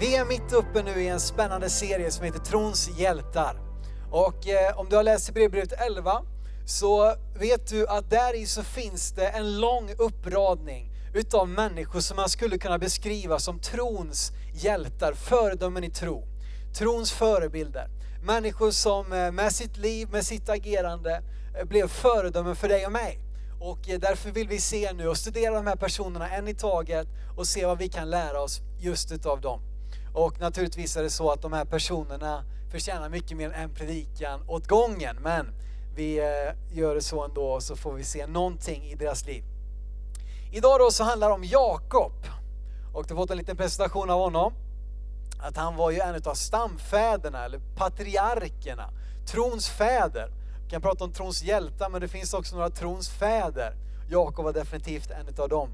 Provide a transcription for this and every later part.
vi är mitt uppe nu i en spännande serie som heter Trons hjältar. Och eh, om du har läst Hebreerbrevet 11 så vet du att där i så finns det en lång uppradning utav människor som man skulle kunna beskriva som trons hjältar, föredömen i tro. Trons förebilder. Människor som eh, med sitt liv, med sitt agerande eh, blev föredömen för dig och mig. Och eh, därför vill vi se nu och studera de här personerna en i taget och se vad vi kan lära oss just utav dem. Och naturligtvis är det så att de här personerna förtjänar mycket mer än en predikan åt gången. Men vi eh, gör det så ändå och så får vi se någonting i deras liv. Idag då så handlar det om Jakob. Och du har fått en liten presentation av honom. Att han var ju en av stamfäderna, eller patriarkerna, trons fäder. Vi kan prata om trons hjältar, men det finns också några trons fäder. Jakob var definitivt en av dem.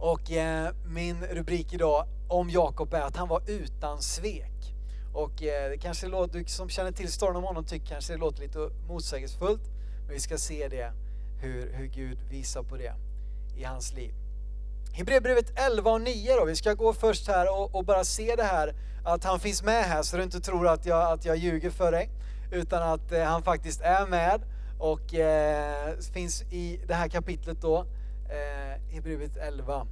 Och eh, min rubrik idag om Jakob är att han var utan svek. Och eh, det kanske låter, du som känner till storyn om honom tycker kanske det låter lite motsägelsefullt. Men vi ska se det, hur, hur Gud visar på det i hans liv. Hebreerbrevet 11 och 9 då, vi ska gå först här och, och, bara se det här att han finns med här så du inte tror att jag, att jag ljuger för dig. Utan att eh, han faktiskt är med och eh, finns i det här kapitlet då, eh, Hebreerbrevet 11.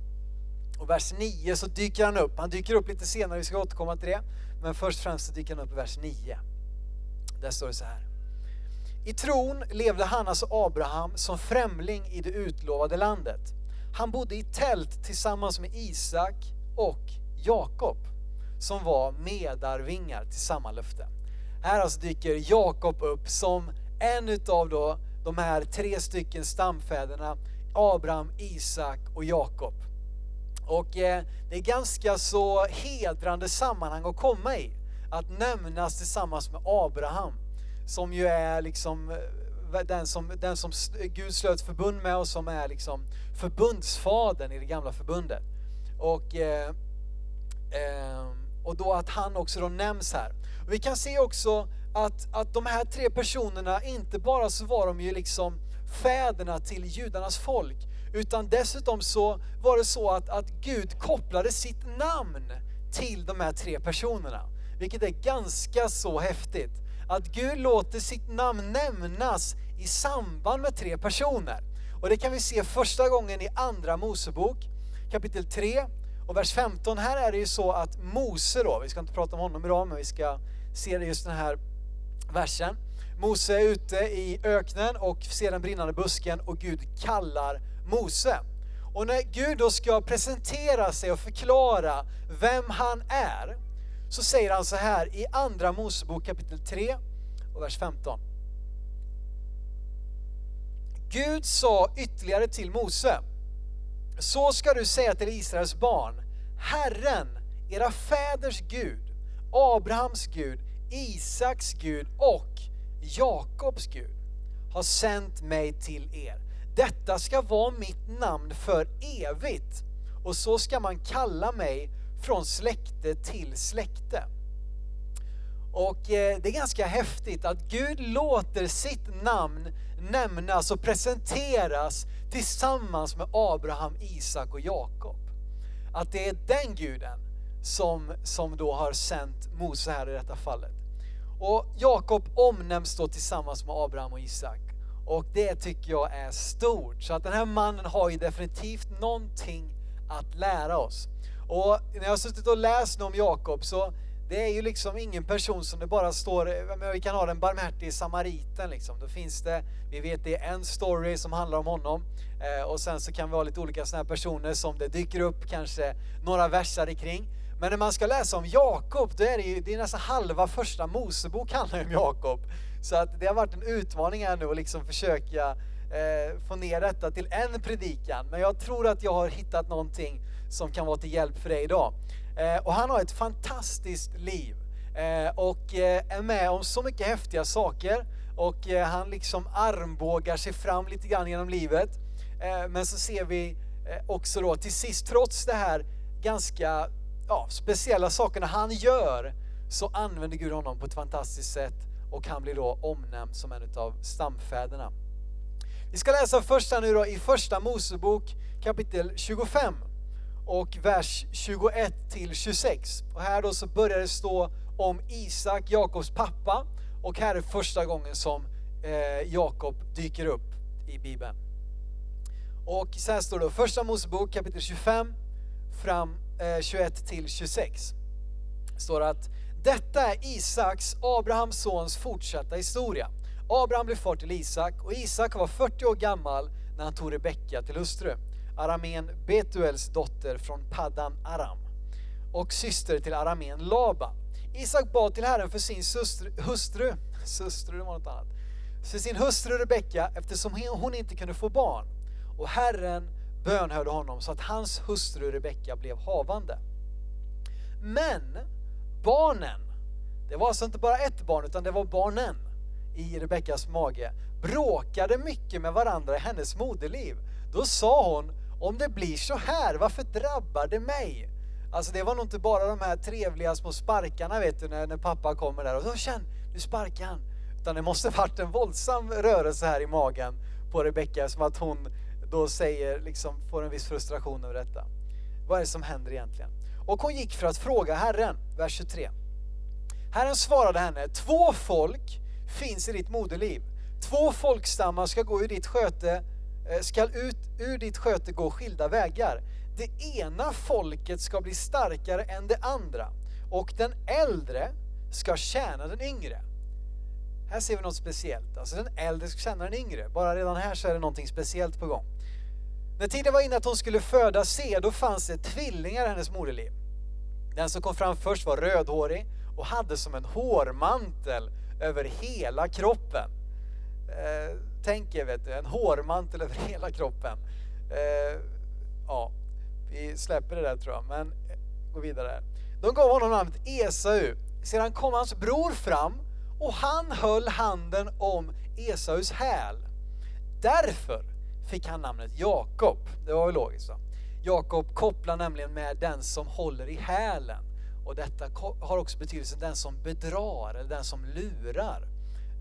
Och vers 9 så dyker han upp, han dyker upp lite senare, vi ska återkomma till det. Men först och främst så dyker han upp i vers 9. Där står det så här. I tron levde han, alltså Abraham, som främling i det utlovade landet. Han bodde i tält tillsammans med Isak och Jakob som var medarvingar till samma löfte. Här alltså dyker Jakob upp som en utav då de här tre stycken stamfäderna Abraham, Isak och Jakob. Och eh, det är ganska så hedrande sammanhang att komma i. Att nämnas tillsammans med Abraham som ju är liksom eh, den som, den som Gud slöt förbund med och som är liksom förbundsfadern i det gamla förbundet. Och, eh, eh, och då att han också då nämns här. Och vi kan se också att, att de här tre personerna, inte bara så var de ju liksom fäderna till judarnas folk, utan dessutom så var det så att, att Gud kopplade sitt namn till de här tre personerna. Vilket är ganska så häftigt. Att Gud låter sitt namn nämnas i samband med tre personer. Och det kan vi se första gången i Andra Mosebok kapitel 3 och vers 15. Här är det ju så att Mose då, vi ska inte prata om honom idag, men vi ska se det just den här versen. Mose är ute i öknen och ser den brinnande busken och Gud kallar Mose. Och när Gud då ska presentera sig och förklara vem han är, så säger han så här i Andra Mosebok kapitel 3 och vers 15. Gud sa ytterligare till Mose, så ska du säga till Israels barn, Herren, era fäders Gud, Abrahams Gud, Isaks Gud och Jakobs Gud har sänt mig till er. Detta ska vara mitt namn för evigt och så ska man kalla mig från släkte till släkte. Och eh, det är ganska häftigt att Gud låter sitt namn nämnas och presenteras tillsammans med Abraham, Isak och Jakob. Att det är den guden som, som då har sänt Mose här i detta fallet. Och Jakob omnämns då tillsammans med Abraham och Isak. Och det tycker jag är stort. Så att den här mannen har ju definitivt någonting att lära oss. Och när jag har suttit och läst om Jakob så det är ju liksom ingen person som det bara står, vi kan ha den barmhärtige samariten liksom. Då finns det, vi vet det är en story som handlar om honom. Eh, och sen så kan vi ha lite olika sådana här personer som det dyker upp kanske några versar kring. Men när man ska läsa om Jakob, då är det ju det är nästan halva första Mosebok handlar om Jakob. Så att det har varit en utmaning här nu att liksom försöka eh, få ner detta till en predikan. Men jag tror att jag har hittat någonting som kan vara till hjälp för dig idag. Eh, och han har ett fantastiskt liv. eh, och eh, är med om så mycket häftiga saker och eh, han liksom armbågar sig fram lite grann genom livet. Eh, men så ser vi också då till sist, trots det här ganska ja, speciella sakerna han gör, så använder Gud honom på ett fantastiskt sätt och han blir då omnämnd som en av stamfäderna. Vi ska läsa första nu då i första Mosebok kapitel 25 och vers 21 till 26. Och här då så börjar det stå om Isak, Jakobs pappa och här är första gången som eh, Jakob dyker upp i Bibeln. Och så här står det då, första Mosebok kapitel 25 fram eh, 21 till 26. Står att detta är Isaks, Abrahams sons fortsatta historia. Abraham blev far till Isak och Isak var 40 år gammal när han tog Rebecka till hustru. Aramén Betuels dotter från Paddan Aram och syster till Aramén Laba. Isak bad till Herren för sin sustru, hustru, hustru det var något annat, för sin hustru Rebecka eftersom hon inte kunde få barn. Och Herren bönhörde honom så att hans hustru Rebecka blev havande. Men barnen, det var alltså inte bara ett barn utan det var barnen i Rebeckas mage, bråkade mycket med varandra i hennes moderliv. Då sa hon, om det blir så här, varför drabbar det mig? Alltså det var nog inte bara de här trevliga små sparkarna vet du, när, när pappa kommer där och så känn, nu sparkar han. Utan det måste varit en våldsam rörelse här i magen på Rebecka som att hon då säger, liksom får en viss frustration över detta. Vad är det som händer egentligen? Och hon gick för att fråga Herren, vers 23. Herren svarade henne, två folk finns i ditt moderliv. Två folkstammar ska gå ur ditt sköte, eh, ska ut ur ditt sköte gå skilda vägar. Det ena folket ska bli starkare än det andra och den äldre ska tjäna den yngre. Här ser vi något speciellt. Alltså den äldre ska tjäna den yngre. Bara redan här så är det någonting speciellt på gång. När tiden var inne att hon skulle föda se, då fanns det tvillingar i hennes moderliv. Den som kom fram först var rödhårig och hade som en hårmantel över hela kroppen. Eh, tänk er, vet du, en hårmantel över hela kroppen. Eh, ja, vi släpper det där tror jag, men går vidare. De gav honom namnet Esau. Sedan kom hans bror fram och han höll handen om Esaus häl. Därför fick han namnet Jakob. Det var väl logiskt va? Jakob kopplar nämligen med den som håller i hälen. Och detta har också betydelse den som bedrar eller den som lurar.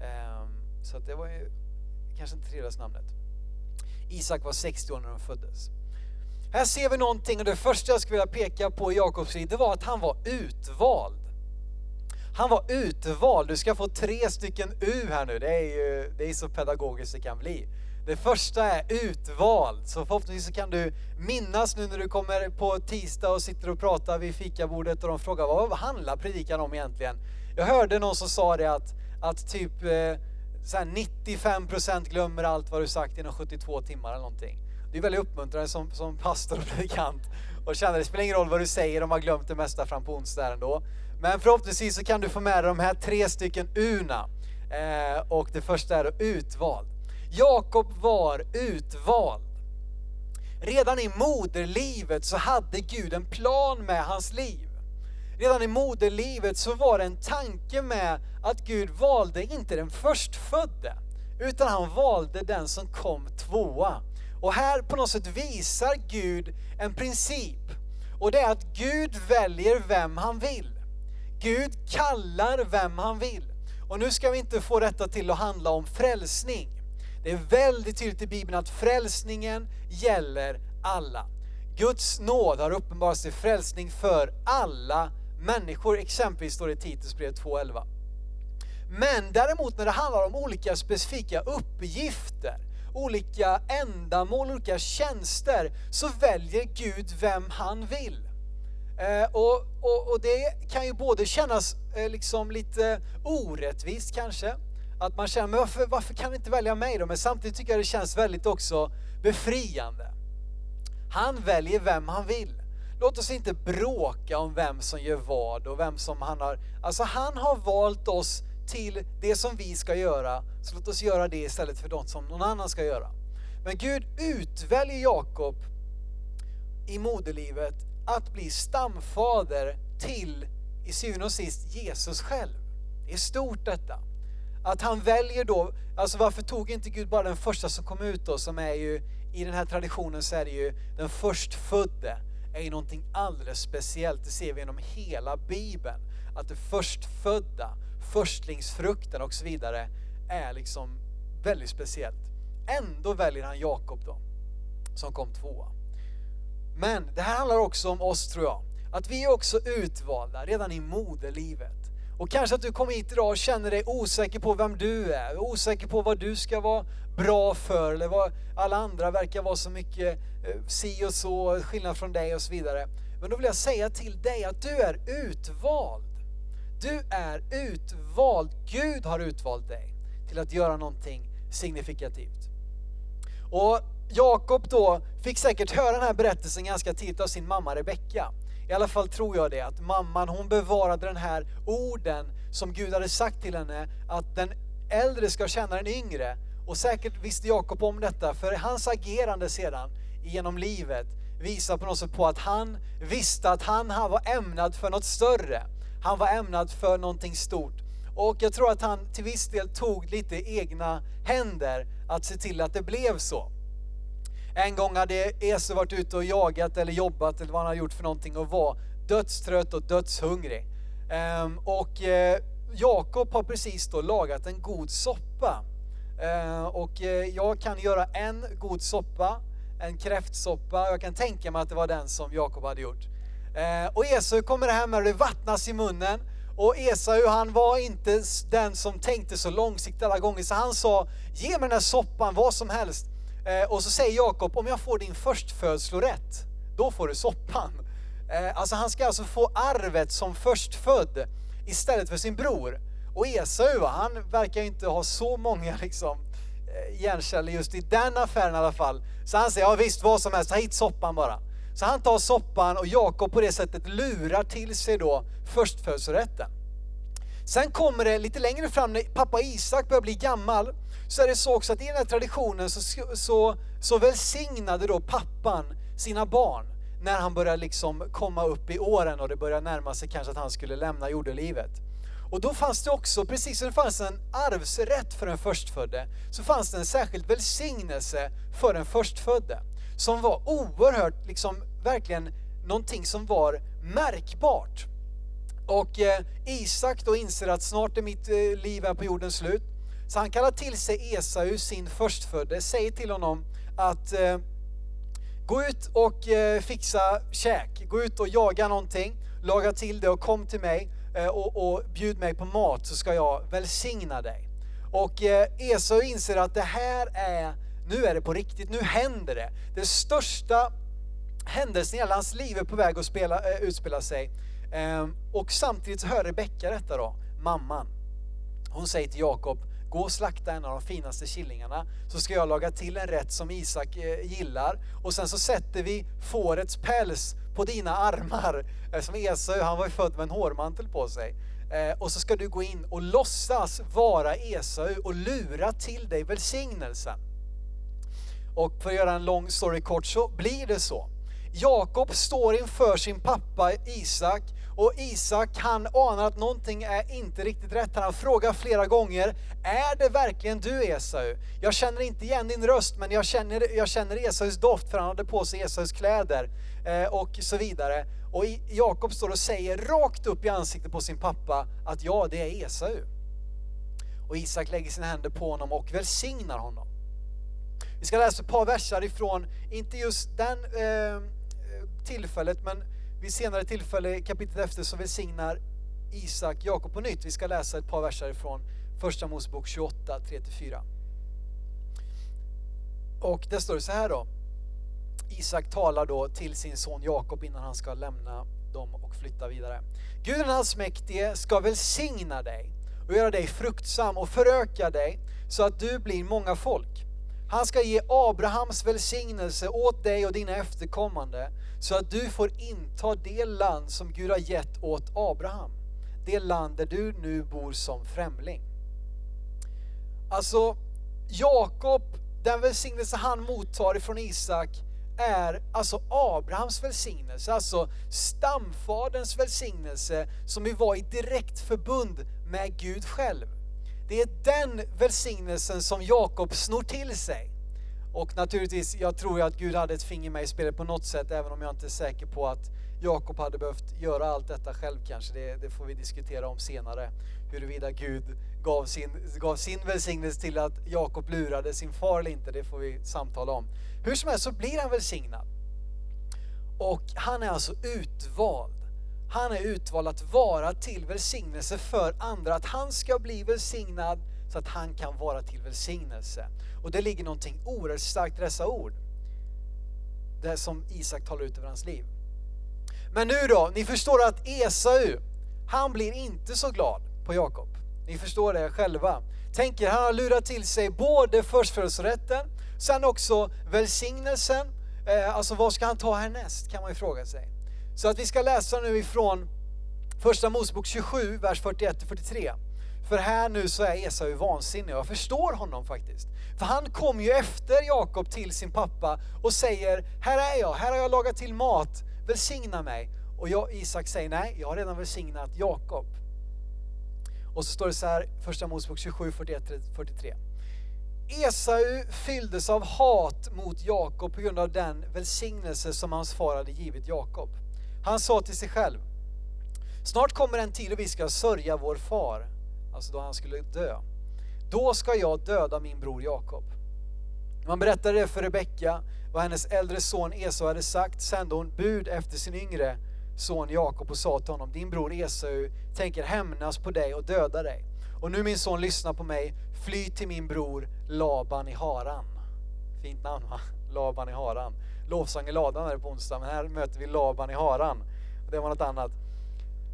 Ehm, så det var ju kanske inte tredje namnet. Isak var 60 år när de föddes. Här ser vi någonting och det första jag skulle vilja peka på i Jakobs liv, det var att han var utvald. Han var utvald. Du ska få tre stycken U här nu. Det är ju det är så pedagogiskt det kan bli. Det första är utvald. Så förhoppningsvis så kan du minnas nu när du kommer på tisdag och sitter och pratar vid fikabordet och de frågar vad handlar predikan om egentligen? Jag hörde någon som sa det att, att typ eh, så 95% glömmer allt vad du sagt inom 72 timmar eller någonting. Det är väldigt uppmuntrande som, som pastor och predikant och känner det spelar ingen roll vad du säger, de har glömt det mesta fram på onsdag ändå. Men förhoppningsvis så kan du få med dig de här tre stycken urna. Eh, och det första är utvald. Jakob var utvald. Redan i moderlivet så hade Gud en plan med hans liv. Redan i moderlivet så var det en tanke med att Gud valde inte den förstfödde, utan han valde den som kom tvåa. Och här på något sätt visar Gud en princip. Och det är att Gud väljer vem han vill. Gud kallar vem han vill. Och nu ska vi inte få detta till att handla om frälsning. Det är väldigt tydligt i Bibeln att frälsningen gäller alla. Guds nåd har uppenbarat sig frälsning för alla människor. Exempelvis står det i Titus brev 2.11. Men däremot när det handlar om olika specifika uppgifter, olika ändamål, olika tjänster, så väljer Gud vem han vill. Eh, och, och, och, det kan ju både kännas eh, liksom lite orättvist kanske, att man känner, men varför, varför kan ni inte välja mig då? Men samtidigt tycker jag det känns väldigt också befriande. Han väljer vem han vill. Låt oss inte bråka om vem som gör vad och vem som han har... Alltså han har valt oss till det som vi ska göra, så låt oss göra det istället för något som någon annan ska göra. Men Gud utväljer Jakob i moderlivet att bli stamfader till i syvende och sist Jesus själv. Det är stort detta. Att han väljer då, alltså varför tog inte Gud bara den första som kom ut då, som är ju, i den här traditionen så är det ju den förstfödde, är ju någonting alldeles speciellt. Det ser vi genom hela Bibeln. Att det förstfödda, förstlingsfrukten och så vidare är liksom väldigt speciellt. Ändå väljer han Jakob då, som kom tvåa. Men det här handlar också om oss tror jag. Att vi är också utvalda redan i moderlivet. Och kanske att du kom hit idag och känner dig osäker på vem du är, osäker på vad du ska vara bra för eller vad alla andra verkar vara så mycket eh, si och så, skillnad från dig och så vidare. Men då vill jag säga till dig att du är utvald. Du är utvald. Gud har utvalt dig till att göra någonting signifikativt. Och Jakob då fick säkert höra den här berättelsen ganska tidigt av sin mamma Rebecka. I alla fall tror jag det, att mamman hon bevarade den här orden som Gud hade sagt till henne, att den äldre ska känna den yngre. Och säkert visste Jakob om detta, för hans agerande sedan genom livet visar på något sätt på att han visste att han var ämnad för något större. Han var ämnad för någonting stort. Och jag tror att han till viss del tog lite egna händer att se till att det blev så. En gång hade Esau varit ute och jagat eller jobbat eller vad han hade gjort för någonting och var dödstrött och dödshungrig. Ehm, och eh, Jakob har precis då lagat en god soppa. Ehm, och eh, jag kan göra en god soppa, en kräftsoppa. Jag kan tänka mig att det var den som Jakob hade gjort. Ehm, och Esau kommer hem och det vattnas i munnen. Och Esau han var inte den som tänkte så långsiktigt alla gånger så han sa, ge mig den här soppan, vad som helst. Eh, och så säger Jakob, om jag får din förstfödslorätt, då får du soppan. Eh, alltså han ska alltså få arvet som förstfödd istället för sin bror. Och Esau, han verkar inte ha så många liksom, eh, hjärnceller just i den affären i alla fall. Så han säger, ja visst vad som helst, ta hit soppan bara. Så han tar soppan och Jakob på det sättet lurar till sig då förstfödslorätten. Sen kommer det lite längre fram när pappa Isak börjar bli gammal, så är det så också att i den här traditionen så, så, så välsignade då pappan sina barn när han börjar liksom komma upp i åren och det börjar närma sig kanske att han skulle lämna jordelivet. Och då fanns det också, precis som det fanns en arvsrätt för den förstfödde, så fanns det en särskild välsignelse för den förstfödde. Som var oerhört, liksom verkligen någonting som var märkbart. Och eh, Isak då inser att snart är mitt eh, liv här på jorden slut. Så han kallar till sig Esau, sin förstfödde, säger till honom att eh, gå ut och eh, fixa käk, gå ut och jaga någonting, laga till det och kom till mig eh, och, och bjud mig på mat så ska jag välsigna dig. Och eh, Esau inser att det här är, nu är det på riktigt, nu händer det. Det största händelsen i hela hans liv är på väg att spela, utspela sig. Ehm, och samtidigt så hör Rebecka detta då, mamman. Hon säger till Jakob, gå och slakta en av de finaste killingarna så ska jag laga till en rätt som Isak eh, gillar och sen så sätter vi fårets päls på dina armar. Eh, som Esau, han var ju född med en hårmantel på sig. Eh, och så ska du gå in och låtsas vara Esau och lura till dig välsignelsen. Och för att göra en lång story kort så blir det så. Jakob står inför sin pappa Isak och Isak han anar att någonting är inte riktigt rätt. Han frågar flera gånger, är det verkligen du Esau? Jag känner inte igen din röst men jag känner, jag känner Esaus doft för han hade på sig Esaus kläder eh, och så vidare. Och Jakob står och säger rakt upp i ansiktet på sin pappa att ja, det är Esau. Och Isak lägger sina händer på honom och välsignar honom. Vi ska läsa ett par versar ifrån, inte just den eh, tillfället, men vid senare tillfälle, kapitlet efter, så välsignar Isak Jakob på nytt. Vi ska läsa ett par verser från Första Mosebok 28, 3-4. Och där står det så här då. Isak talar då till sin son Jakob innan han ska lämna dem och flytta vidare. Gud den allsmäktige ska välsigna dig och göra dig fruktsam och föröka dig så att du blir många folk. Han ska ge Abrahams välsignelse åt dig och dina efterkommande så att du får inta det land som Gud har gett åt Abraham. Det land där du nu bor som främling. Alltså, Jakob, den välsignelse han mottar ifrån Isak är alltså Abrahams välsignelse, alltså stamfaderns välsignelse som ju var i direkt förbund med Gud själv. Det är den välsignelsen som Jakob snor till sig. Och naturligtvis, jag tror ju att Gud hade ett finger med i spelet på något sätt, även om jag inte är säker på att Jakob hade behövt göra allt detta själv kanske. Det, det, får vi diskutera om senare. Huruvida Gud gav sin, gav sin välsignelse till att Jakob lurade sin far eller inte, det får vi samtala om. Hur som helst så blir han välsignad. Och han är alltså utvald. Han är utvald att vara till välsignelse för andra, att han ska bli välsignad så att han kan vara till välsignelse. Och det ligger någonting oerhört starkt i dessa ord. Det som Isak talar ut över hans liv. Men nu då, ni förstår att Esau, han blir inte så glad på Jakob. Ni förstår det själva. Tänk er, han har lurat till sig både förstfödelserätten, sen också välsignelsen. Eh, alltså vad ska han ta härnäst kan man ju fråga sig. Så att vi ska läsa nu ifrån första Mosebok 27, vers 41-43. För här nu så är Esau vansinnig och jag förstår honom faktiskt. För han kom ju efter Jakob till sin pappa och säger, här är jag, här har jag lagat till mat, välsigna mig. Och jag, Isak säger, nej, jag har redan välsignat Jakob. Och så står det så här, första Mosebok 27, 41-43. Esau fylldes av hat mot Jakob på grund av den välsignelse som hans far hade givit Jakob. Han sa till sig själv, snart kommer en tid då vi ska sörja vår far, alltså då han skulle dö. Då ska jag döda min bror Jakob. Man berättade det för Rebecka, vad hennes äldre son Esau hade sagt, sände hon bud efter sin yngre son Jakob och sa till honom, din bror Esau tänker hämnas på dig och döda dig. Och nu min son, lyssna på mig, fly till min bror Laban i Haran. Fint namn va? Laban i Haran. Lovsång i ladan här på onsdag, men här möter vi Laban i Haran. Det var något annat.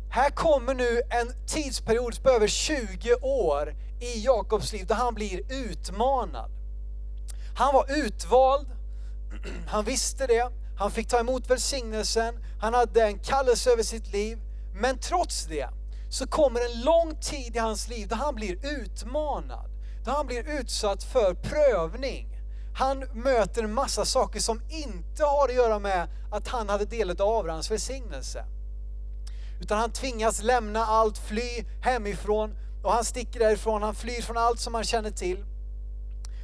Här kommer nu en tidsperiod på över 20 år i Jakobs liv där han blir utmanad. Han var utvald, han visste det, han fick ta emot välsignelsen, han hade en kallelse över sitt liv. Men trots det så kommer en lång tid i hans liv där han blir utmanad, där han blir utsatt för prövning. Han möter en massa saker som inte har att göra med att han hade delat av Abrahams välsignelse. Utan han tvingas lämna allt, fly hemifrån och han sticker därifrån, han flyr från allt som han känner till.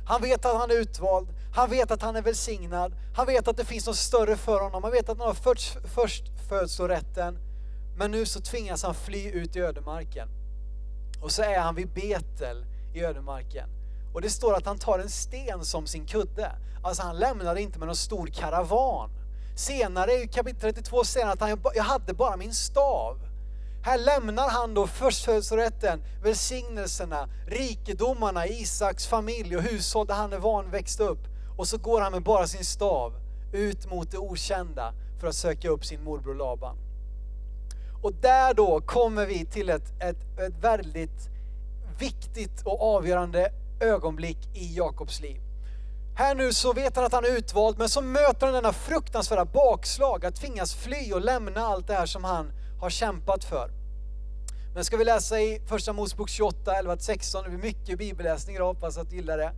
Han vet att han är utvald, han vet att han är välsignad, han vet att det finns något större för honom, han vet att han har först, först födslorätten. Men nu så tvingas han fly ut i ödemarken. Och så är han vid Betel i ödemarken. Och det står att han tar en sten som sin kudde. Alltså han lämnar inte med någon stor karavan. Senare i kapitel 32 säger han att han, jag hade bara min stav. Här lämnar han då förstfödslorätten, välsignelserna, rikedomarna Isaks familj och hushåll där han är van växt upp. Och så går han med bara sin stav ut mot det okända för att söka upp sin morbror Laban. Och där då kommer vi till ett, ett, ett väldigt viktigt och avgörande ögonblick i Jakobs liv. Här nu så vet han att han är utvald, men så möter han denna fruktansvärda bakslag, att tvingas fly och lämna allt det här som han har kämpat för. Men ska vi läsa i första Mosebok 28, 11-16, det blir mycket bibelläsning idag, hoppas att du gillar det.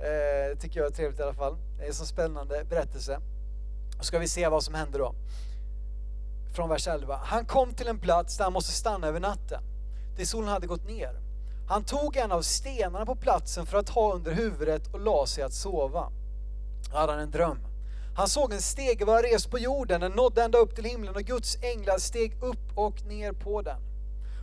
Eh, tycker jag är trevligt i alla fall. Det är en så spännande berättelse. Och ska vi se vad som händer då. Från vers 11. Han kom till en plats där han måste stanna över natten. Det solen hade gått ner. Han tog en av stenarna på platsen för att ha under huvudet och la sig att sova. Hade han en dröm. Han såg en stege vara rest på jorden, den nådde ända upp till himlen och Guds änglar steg upp och ner på den.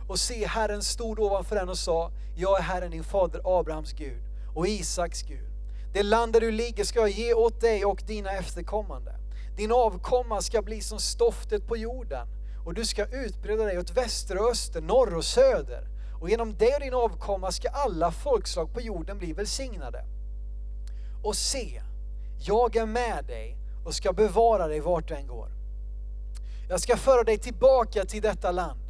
Och se, Herren stod ovanför den och sa, jag är Herren din fader Abrahams Gud och Isaks Gud. Det land där du ligger ska jag ge åt dig och dina efterkommande. Din avkomma ska bli som stoftet på jorden och du ska utbreda dig åt väster och öster, norr och söder. Och genom dig och din avkomma ska alla folkslag på jorden bli välsignade. Och se, jag är med dig och ska bevara dig vart du än går. Jag ska föra dig tillbaka till detta land.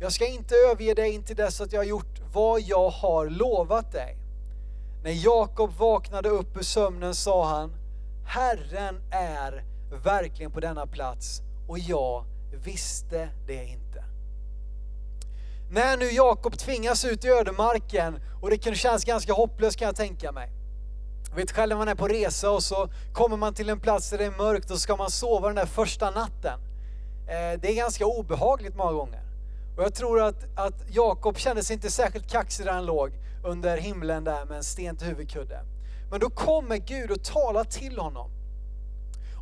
Jag ska inte överge dig intill dess att jag har gjort vad jag har lovat dig. När Jakob vaknade upp ur sömnen sa han, Herren är verkligen på denna plats och jag visste det inte. När nu Jakob tvingas ut i ödemarken och det kan kännas ganska hopplöst kan jag tänka mig. Jag vet själv när man är på resa och så kommer man till en plats där det är mörkt och så ska man sova den där första natten. Eh, det är ganska obehagligt många gånger. Och jag tror att, att Jakob kände sig inte särskilt kaxig där han låg under himlen där med en sten till huvudkudde. Men då kommer Gud och talar till honom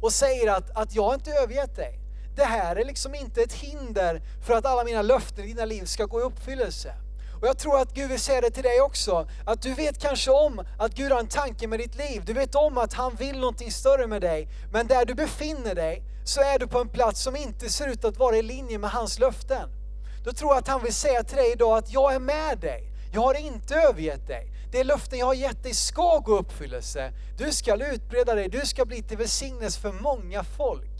och säger att, att jag har inte övergett dig. Det här är liksom inte ett hinder för att alla mina löften i dina liv ska gå i uppfyllelse. Och jag tror att Gud vill säga det till dig också, att du vet kanske om att Gud har en tanke med ditt liv. Du vet om att han vill någonting större med dig. Men där du befinner dig så är du på en plats som inte ser ut att vara i linje med hans löften. Då tror jag att han vill säga till dig idag att jag är med dig. Jag har inte övergett dig. Det löften jag har gett dig ska gå i uppfyllelse. Du ska utbreda dig, du ska bli till välsignelse för många folk.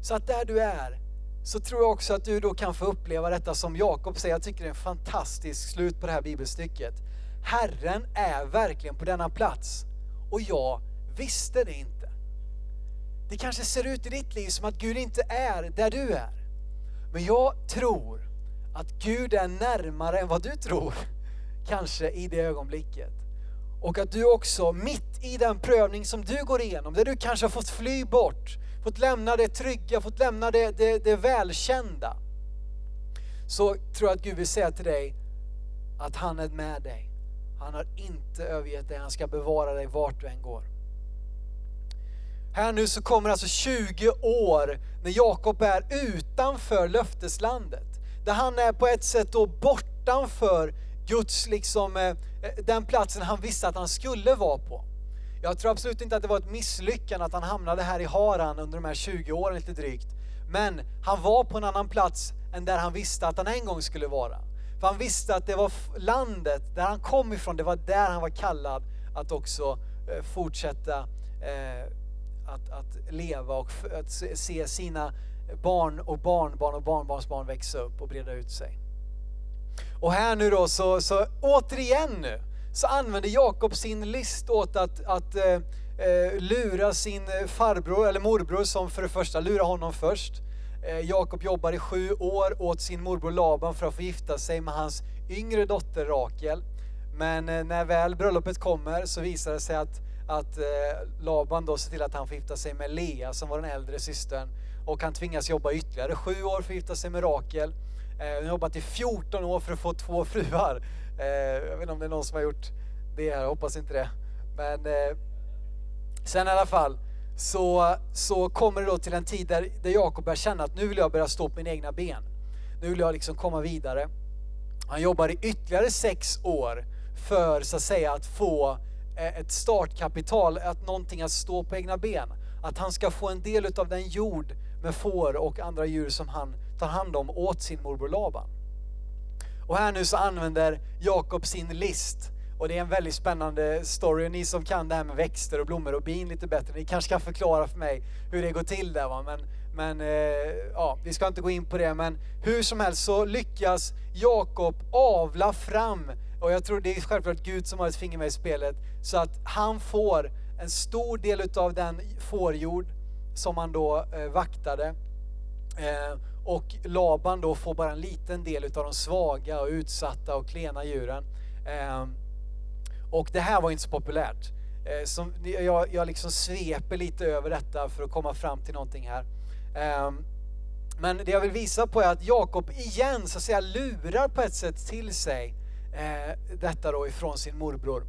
Så att där du är, så tror jag också att du då kan få uppleva detta som Jakob säger, jag tycker det är en fantastisk slut på det här bibelstycket. Herren är verkligen på denna plats och jag visste det inte. Det kanske ser ut i ditt liv som att Gud inte är där du är. Men jag tror att Gud är närmare än vad du tror, kanske i det ögonblicket. Och att du också mitt i den prövning som du går igenom, där du kanske har fått fly bort, fått lämna det trygga, fått lämna det, det, det välkända. Så tror jag att Gud vill säga till dig att han är med dig. Han har inte övergett dig, han ska bevara dig vart du än går. Här nu så kommer alltså 20 år när Jakob är utanför löfteslandet. Där han är på ett sätt då bortanför Guds, liksom, eh, eh, den platsen han visste att han skulle vara på. Jag tror absolut inte att det var ett misslyckande att han hamnade här i Haran under de här 20 åren lite drygt. Men han var på en annan plats än där han visste att han en gång skulle vara. För han visste att det var landet där han kom ifrån, det var där han var kallad att också eh, fortsätta eh, att, att leva och att se sina barn och barnbarn och barnbarnsbarn växa upp och breda ut sig. Och här nu då så, så återigen nu så använder Jakob sin list åt att, att eh, eh lura sin eh, farbror eller morbror som för det första lurar honom först. Eh, Jakob jobbar i sju år åt sin morbror Laban för att få gifta sig med hans yngre dotter Rakel. Men eh, när väl bröllopet kommer så visar det sig att, att eh, Laban då ser till att han får gifta sig med Lea som var den äldre systern och han tvingas jobba ytterligare sju år för att gifta sig med Rakel. Eh, han har jobbat i 14 år för att få två fruar. Eh, jag vet inte om det är någon som har gjort det här, jag hoppas inte det. Men eh, sen i alla fall så, så kommer det då till en tid där, där Jakob börjar känna att nu vill jag börja stå på mina egna ben. Nu vill jag liksom komma vidare. Han jobbar i ytterligare sex år för så att säga att få eh, ett startkapital, att någonting att stå på egna ben. Att han ska få en del av den jord med får och andra djur som han tar hand om åt sin morbror Laban. Och här nu så använder Jakob sin list och det är en väldigt spännande story. Ni som kan det här med växter och blommor och bin lite bättre, ni kanske kan förklara för mig hur det går till där va. Men, men eh, ja, vi ska inte gå in på det. Men hur som helst så lyckas Jakob avla fram, och jag tror det är självklart Gud som har ett finger med i spelet, så att han får en stor del utav den fårjord som han då eh, vaktade. Eh, och Laban då får bara en liten del utav de svaga och utsatta och klena djuren. Eh, och det här var inte så populärt. Eh, som, jag, jag liksom sveper lite över detta för att komma fram till någonting här. Eh, men det jag vill visa på är att Jakob igen så att säga lurar på ett sätt till sig eh, detta då ifrån sin morbror.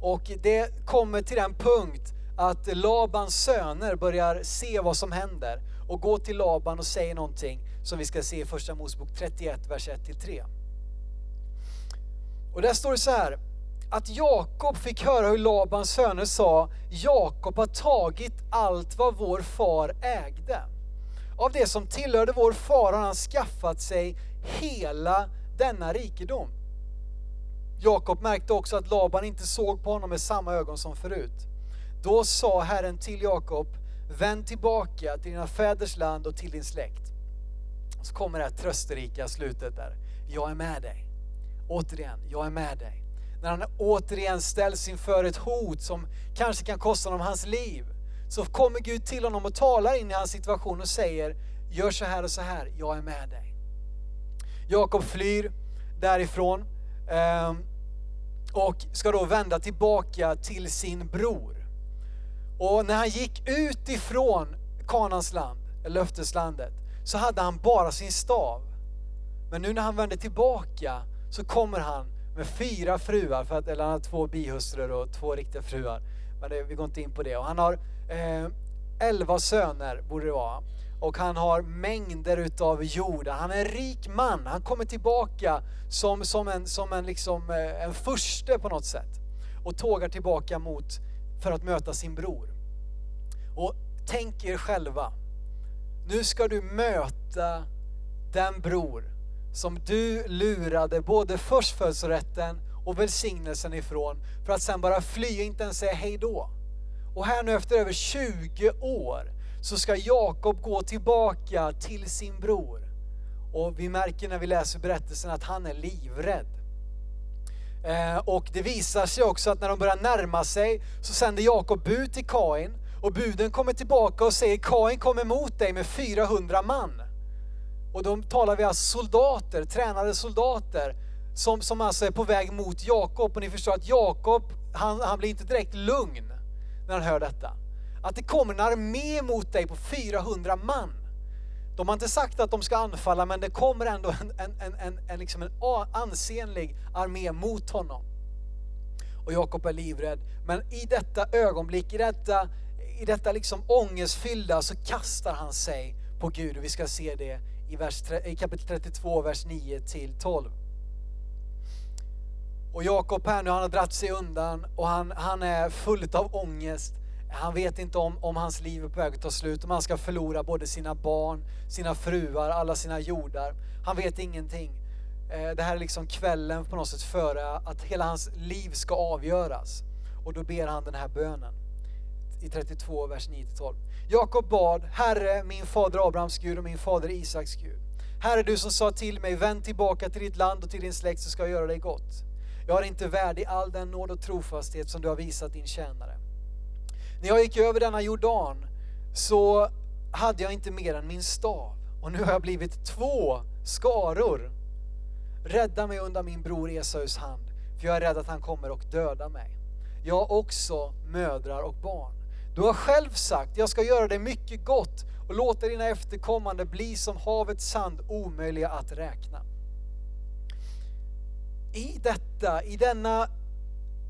Och det kommer till den punkt att Labans söner börjar se vad som händer och går till Laban och säger någonting som vi ska se i första Mosebok 31, vers 1-3. Och där står det så här, att Jakob fick höra hur Labans söner sa, Jakob har tagit allt vad vår far ägde. Av det som tillhörde vår far har han skaffat sig hela denna rikedom. Jakob märkte också att Laban inte såg på honom med samma ögon som förut. Då sa Herren till Jakob, vänd tillbaka till dina fäders land och till din släkt. Så kommer det här trösterika slutet där. Jag är med dig. Återigen, jag är med dig. När han återigen ställs inför ett hot som kanske kan kosta honom hans liv, så kommer Gud till honom och talar in i hans situation och säger, gör så här och så här, jag är med dig. Jakob flyr därifrån. Ehm, och ska då vända tillbaka till sin bror. Och när han gick ut ifrån Kanans land, löfteslandet, så hade han bara sin stav. Men nu när han vänder tillbaka så kommer han med fyra fruar, för att, eller han har två bihustrur och två riktiga fruar. Men det, vi går inte in på det. Och han har eh, elva söner, borde det vara. Och han har mängder utav jord. Han är en rik man. Han kommer tillbaka som, som, en, som en, liksom, eh, en furste på något sätt. Och tågar tillbaka mot, för att möta sin bror. Och tänk er själva. Nu ska du möta den bror som du lurade både förstfödslorätten och välsignelsen ifrån för att sen bara fly och inte ens säga hej då. Och här nu efter över 20 år så ska Jakob gå tillbaka till sin bror. Och vi märker när vi läser berättelsen att han är livrädd. Eh, och det visar sig också att när de börjar närma sig så sänder Jakob bud till Kain och buden kommer tillbaka och säger Kain kommer emot dig med 400 man. Och då talar vi alltså soldater, tränade soldater som, som alltså är på väg mot Jakob. Och ni förstår att Jakob, han, han blir inte direkt lugn när han hör detta. Att det kommer en armé mot dig på 400 man. De har inte sagt att de ska anfalla men det kommer ändå en, en, en, en, en, liksom en ansenlig armé mot honom. Och Jakob är livrädd. Men i detta ögonblick, i detta, i detta liksom ångestfyllda så kastar han sig på Gud. Och vi ska se det i, vers, i kapitel 32, vers 9 till 12. Och Jakob här nu, han har dratt sig undan och han, han är full av ångest. Han vet inte om, om hans liv är på väg att ta slut, om han ska förlora både sina barn, sina fruar, alla sina jordar. Han vet ingenting. Eh, det här är liksom kvällen på något sätt före att hela hans liv ska avgöras. Och då ber han den här bönen i 32, vers 9-12. Jakob bad, Herre, min fader Abrahams Gud och min fader Isaks Gud. Herre, du som sa till mig, vänd tillbaka till ditt land och till din släkt så ska jag göra dig gott. Jag är inte värdig all den nåd och trofasthet som du har visat din tjänare. När jag gick över denna Jordan så hade jag inte mer än min stav och nu har jag blivit två skaror. Rädda mig undan min bror Esaus hand, för jag är rädd att han kommer och döda mig. Jag har också mödrar och barn. Du har själv sagt, jag ska göra dig mycket gott och låta dina efterkommande bli som havets sand, omöjliga att räkna. I detta, i denna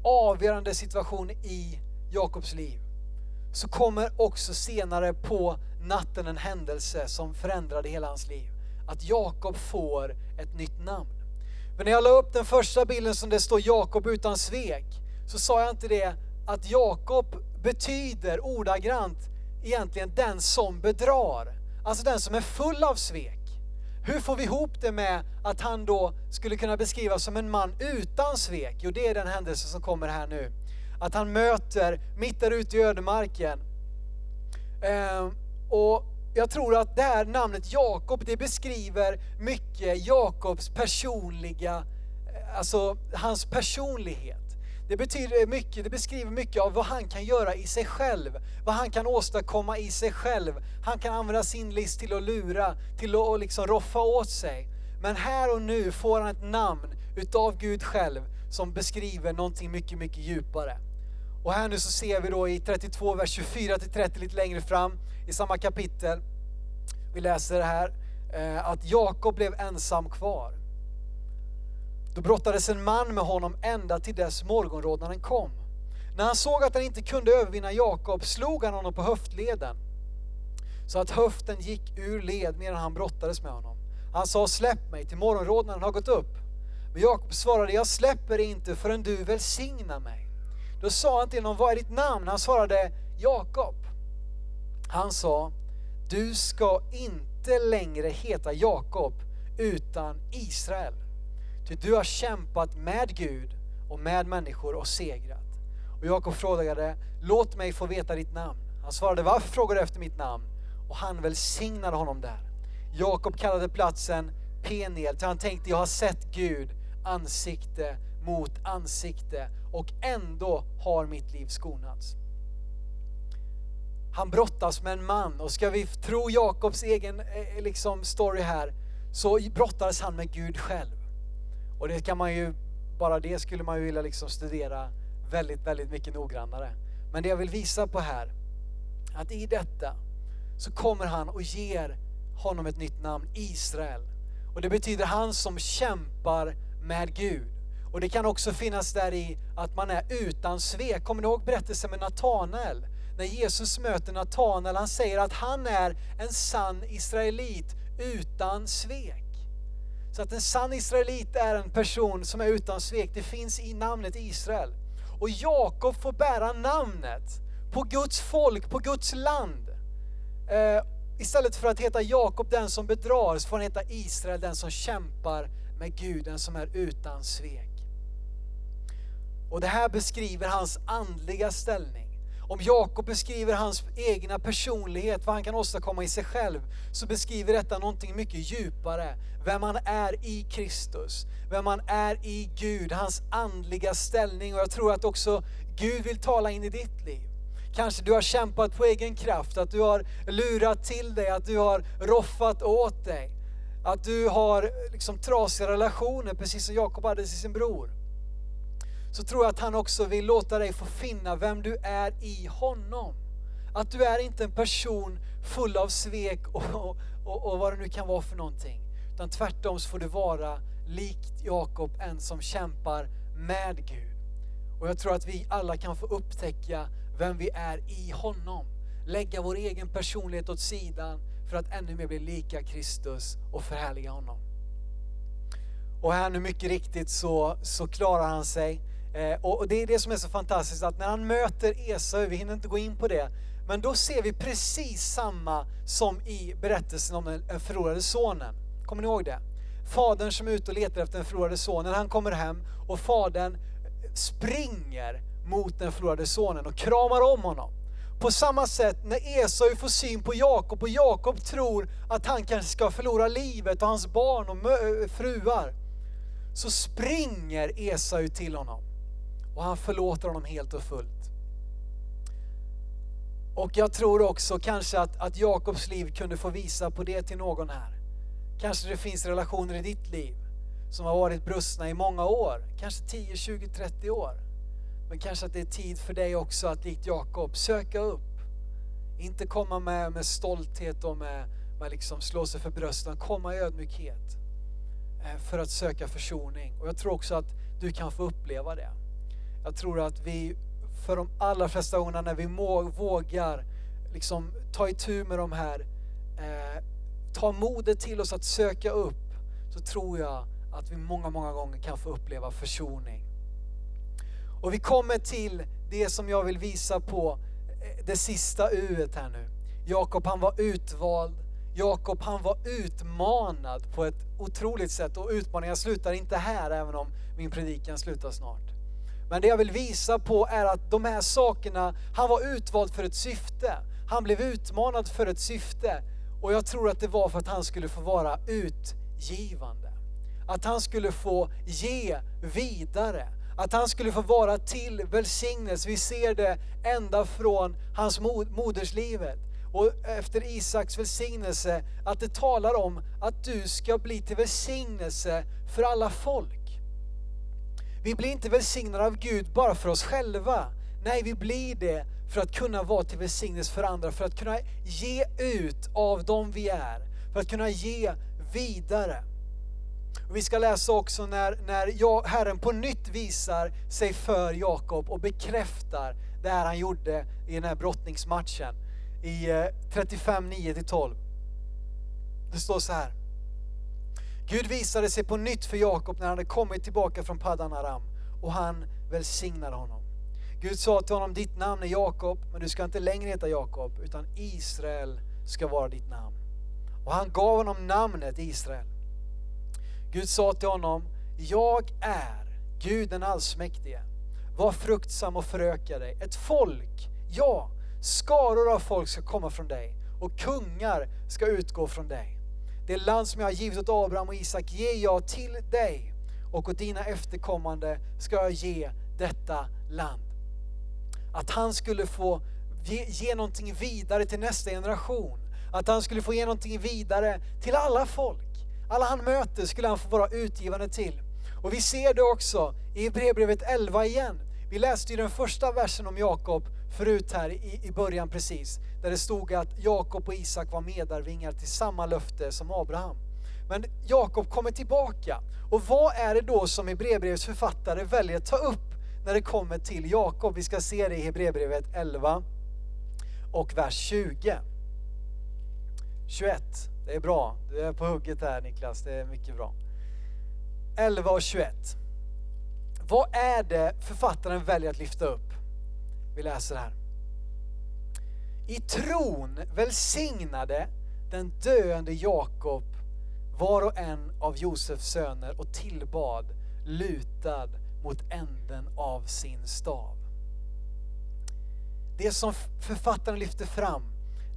avgörande situation i Jakobs liv, så kommer också senare på natten en händelse som förändrade hela hans liv. Att Jakob får ett nytt namn. Men när jag la upp den första bilden som det står Jakob utan svek, så sa jag inte det att Jakob betyder ordagrant egentligen den som bedrar. Alltså den som är full av svek. Hur får vi ihop det med att han då skulle kunna beskrivas som en man utan svek? Jo, det är den händelse som kommer här nu. Att han möter, mitt där ute i ödemarken. Eh, och jag tror att det här namnet Jakob, det beskriver mycket Jakobs personliga, eh, alltså hans personlighet. Det betyder mycket, det beskriver mycket av vad han kan göra i sig själv. Vad han kan åstadkomma i sig själv. Han kan använda sin list till att lura, till att liksom roffa åt sig. Men här och nu får han ett namn utav Gud själv som beskriver någonting mycket, mycket djupare. Och här nu så ser vi då i 32, vers 24 till 30 lite längre fram i samma kapitel. Vi läser det här, eh, att Jakob blev ensam kvar. Då brottades en man med honom ända till dess morgonrodnaden kom. När han såg att han inte kunde övervinna Jakob slog han honom på höftleden så att höften gick ur led medan han brottades med honom. Han sa släpp mig till morgonrodnaden har gått upp. Men Jakob svarade jag släpper inte förrän du välsignar mig. Då sa han till honom vad är ditt namn? Han svarade Jakob. Han sa du ska inte längre heta Jakob utan Israel. Ty du har kämpat med Gud och med människor och segrat. Och Jakob frågade, låt mig få veta ditt namn. Han svarade, varför frågar du efter mitt namn? Och han välsignade honom där. Jakob kallade platsen Peniel, för han tänkte, jag har sett Gud ansikte mot ansikte och ändå har mitt liv skonats. Han brottas med en man och ska vi tro Jakobs egen eh, eh, liksom, story här så brottades han med Gud själv. Och det kan man ju bara det skulle man ju vilja liksom studera väldigt, väldigt mycket noggrannare. Men det jag vill visa på här, att i detta så kommer han och ger honom ett nytt namn, Israel. Och det betyder han som kämpar med Gud. Och det kan också finnas där i att man är utan svek. Kommer ni ihåg berättelsen med Natanael? När Jesus möter Natanael, han säger att han är en sann israelit utan svek. Så att en sann israelit är en person som är utan svek. Det finns i namnet Israel. Och Jakob får bära namnet på Guds folk, på Guds land. Eh, istället för att heta Jakob den som bedrar, så får han heta Israel den som kämpar med Gud, den som är utan svek. Och det här beskriver hans andliga ställning. Om Jakob beskriver hans egna personlighet, vad han kan åstadkomma i sig själv, så beskriver detta någonting mycket djupare. Vem han är i Kristus, vem han är i Gud, hans andliga ställning. Och jag tror att också Gud vill tala in i ditt liv. Kanske du har kämpat på egen kraft, att du har lurat till dig, att du har roffat åt dig. Att du har liksom trasiga relationer, precis som Jakob hade till sin bror så tror jag att han också vill låta dig få finna vem du är i honom. Att du är inte en person full av svek och, och, och vad det nu kan vara för någonting. Utan tvärtom så får du vara likt Jakob, en som kämpar med Gud. Och jag tror att vi alla kan få upptäcka vem vi är i honom. Lägga vår egen personlighet åt sidan för att ännu mer bli lika Kristus och förhärliga honom. Och här nu mycket riktigt så, så klarar han sig Eh, och det är det som är så fantastiskt att när han möter Esau, vi hinner inte gå in på det, men då ser vi precis samma som i berättelsen om den eh, förlorade sonen. Kommer ni ihåg det? Fadern som är ute och letar efter den förlorade sonen, han kommer hem och fadern eh, springer mot den förlorade sonen och kramar om honom. På samma sätt när Esau får syn på Jakob och Jakob tror att han kanske ska förlora livet och hans barn och fruar, så springer Esau till honom och han förlåter honom helt och fullt. Och jag tror också kanske att, att Jakobs liv kunde få visa på det till någon här. Kanske det finns relationer i ditt liv som har varit brustna i många år, kanske 10, 20, 30 år. Men kanske att det är tid för dig också att likt Jakob söka upp. Inte komma med, med stolthet och med, med liksom slå sig för bröstet, komma i ödmjukhet. Eh, för att söka försoning. Och jag tror också att du kan få uppleva det. Jag tror att vi för de allra flesta gångerna när vi må, vågar liksom ta itu med de här, eh, ta modet till oss att söka upp, så tror jag att vi många, många gånger kan få uppleva försoning. Och vi kommer till det som jag vill visa på, eh, det sista U här nu. Jakob han var utvald, Jakob han var utmanad på ett otroligt sätt och utmaningen slutar inte här även om min predikan slutar snart. Men det jag vill visa på är att de här sakerna, han var utvald för ett syfte. Han blev utmanad för ett syfte. Och jag tror att det var för att han skulle få vara utgivande. Att han skulle få ge vidare. Att han skulle få vara till välsignelse. Vi ser det ända från hans moderslivet och efter Isaks välsignelse, att det talar om att du ska bli till välsignelse för alla folk. Vi blir inte välsignade av Gud bara för oss själva. Nej, vi blir det för att kunna vara till välsignelse för andra, för att kunna ge ut av dem vi är, för att kunna ge vidare. Och vi ska läsa också när, när Herren på nytt visar sig för Jakob och bekräftar det här han gjorde i den här brottningsmatchen i eh, 35, 9-12. Det står så här. Gud visade sig på nytt för Jakob när han hade kommit tillbaka från Paddan Aram och han välsignade honom. Gud sa till honom, ditt namn är Jakob, men du ska inte längre heta Jakob, utan Israel ska vara ditt namn. Och han gav honom namnet Israel. Gud sa till honom, jag är Gud den allsmäktige. Var fruktsam och föröka dig. Ett folk, ja, skaror av folk ska komma från dig och kungar ska utgå från dig. Det land som jag har givit åt Abraham och Isak ger jag till dig och åt dina efterkommande ska jag ge detta land. Att han skulle få ge, ge någonting vidare till nästa generation. Att han skulle få ge någonting vidare till alla folk. Alla han möter skulle han få vara utgivande till. Och vi ser det också i Hebreerbrevet 11 igen. Vi läste ju den första versen om Jakob förut här i, i början precis, där det stod att Jakob och Isak var medarvingar till samma löfte som Abraham. Men Jakob kommer tillbaka. Och vad är det då som Hebreerbrevets författare väljer att ta upp när det kommer till Jakob? Vi ska se det i Hebreerbrevet 11 och vers 20. 21, det är bra. Du är på hugget här Niklas, det är mycket bra. 11 och 21. Vad är det författaren väljer att lyfta upp? Vi läser här. I tron välsignade den döende Jakob var och en av Josefs söner och tillbad lutad mot änden av sin stav. Det som författaren lyfter fram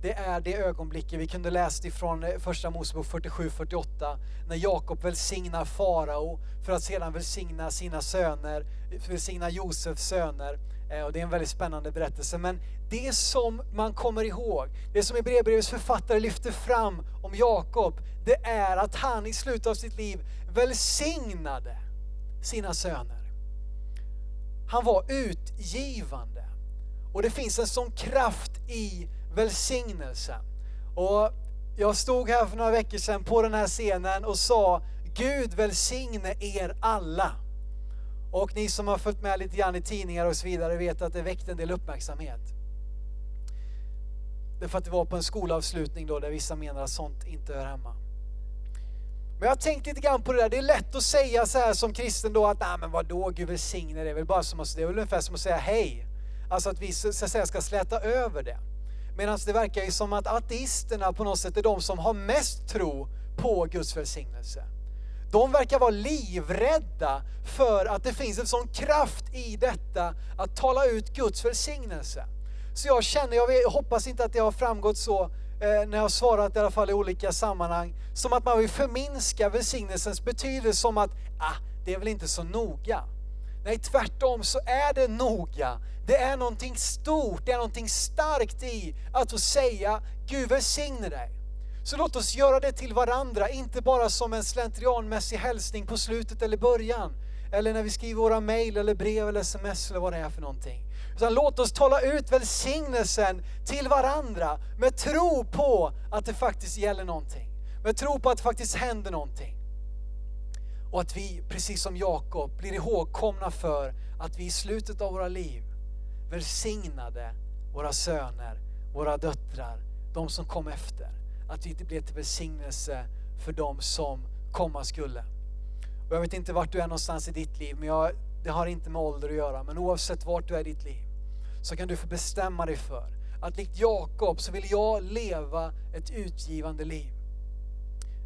det är det ögonblicket vi kunde läsa ifrån eh, första Mosebok 47-48 när Jakob välsignar farao för att sedan välsigna sina söner, välsigna Josefs söner. Eh, och det är en väldigt spännande berättelse. Men det som man kommer ihåg, det som Hebreerbrevets författare lyfter fram om Jakob, det är att han i slutet av sitt liv välsignade sina söner. Han var utgivande. Och det finns en sån kraft i välsignelsen. Och jag stod här för några veckor sedan på den här scenen och sa Gud välsigne er alla. Och ni som har följt med lite grann i tidningar och så vidare vet att det väckte en del uppmärksamhet. Därför att det var på en skolavslutning då där vissa menar att sånt inte hör hemma. Men jag har tänkt lite grann på det där, det är lätt att säga så här som kristen då att nej men vadå, Gud välsigne det är väl bara som att, det är väl ungefär som att säga hej. Alltså att vi så att säga ska släta över det. Medan det verkar ju som att ateisterna på något sätt är de som har mest tro på Guds välsignelse. De verkar vara livrädda för att det finns en sån kraft i detta att tala ut Guds välsignelse. Så jag känner, jag hoppas inte att det har framgått så eh, när jag har svarat i alla fall i olika sammanhang, som att man vill förminska välsignelsens betydelse som att, ah, det är väl inte så noga. Nej, tvärtom så är det noga. Det är någonting stort, det är någonting starkt i att få säga Gud välsigne dig. Så låt oss göra det till varandra, inte bara som en slentrianmässig hälsning på slutet eller början. Eller när vi skriver våra mejl eller brev eller sms eller vad det är för någonting. Utan låt oss tala ut välsignelsen till varandra med tro på att det faktiskt gäller någonting. Med tro på att det faktiskt händer någonting. Och att vi, precis som Jakob, blir ihågkomna för att vi i slutet av våra liv välsignade våra söner, våra döttrar, de som kom efter. Att vi inte blev till välsignelse för de som komma skulle. Och jag vet inte vart du är någonstans i ditt liv, men jag, det har inte med ålder att göra. Men oavsett vart du är i ditt liv så kan du få bestämma dig för att likt Jakob så vill jag leva ett utgivande liv.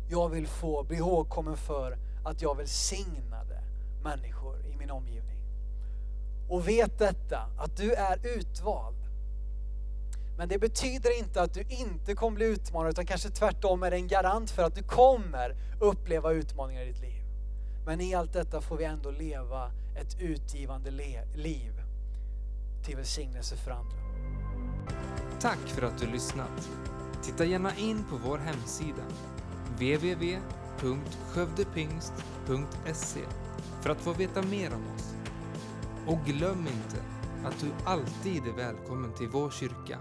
Jag vill få bli ihågkommen för att jag välsignade människor i min omgivning. Och vet detta, att du är utvald. Men det betyder inte att du inte kommer bli utmanad, utan kanske tvärtom är det en garant för att du kommer uppleva utmaningar i ditt liv. Men i allt detta får vi ändå leva ett utgivande liv till välsignelse för andra. Tack för att du lyssnat. Titta gärna in på vår hemsida www.skövdepingst.se för att få veta mer om oss. Och glöm inte att du alltid är välkommen till vår kyrka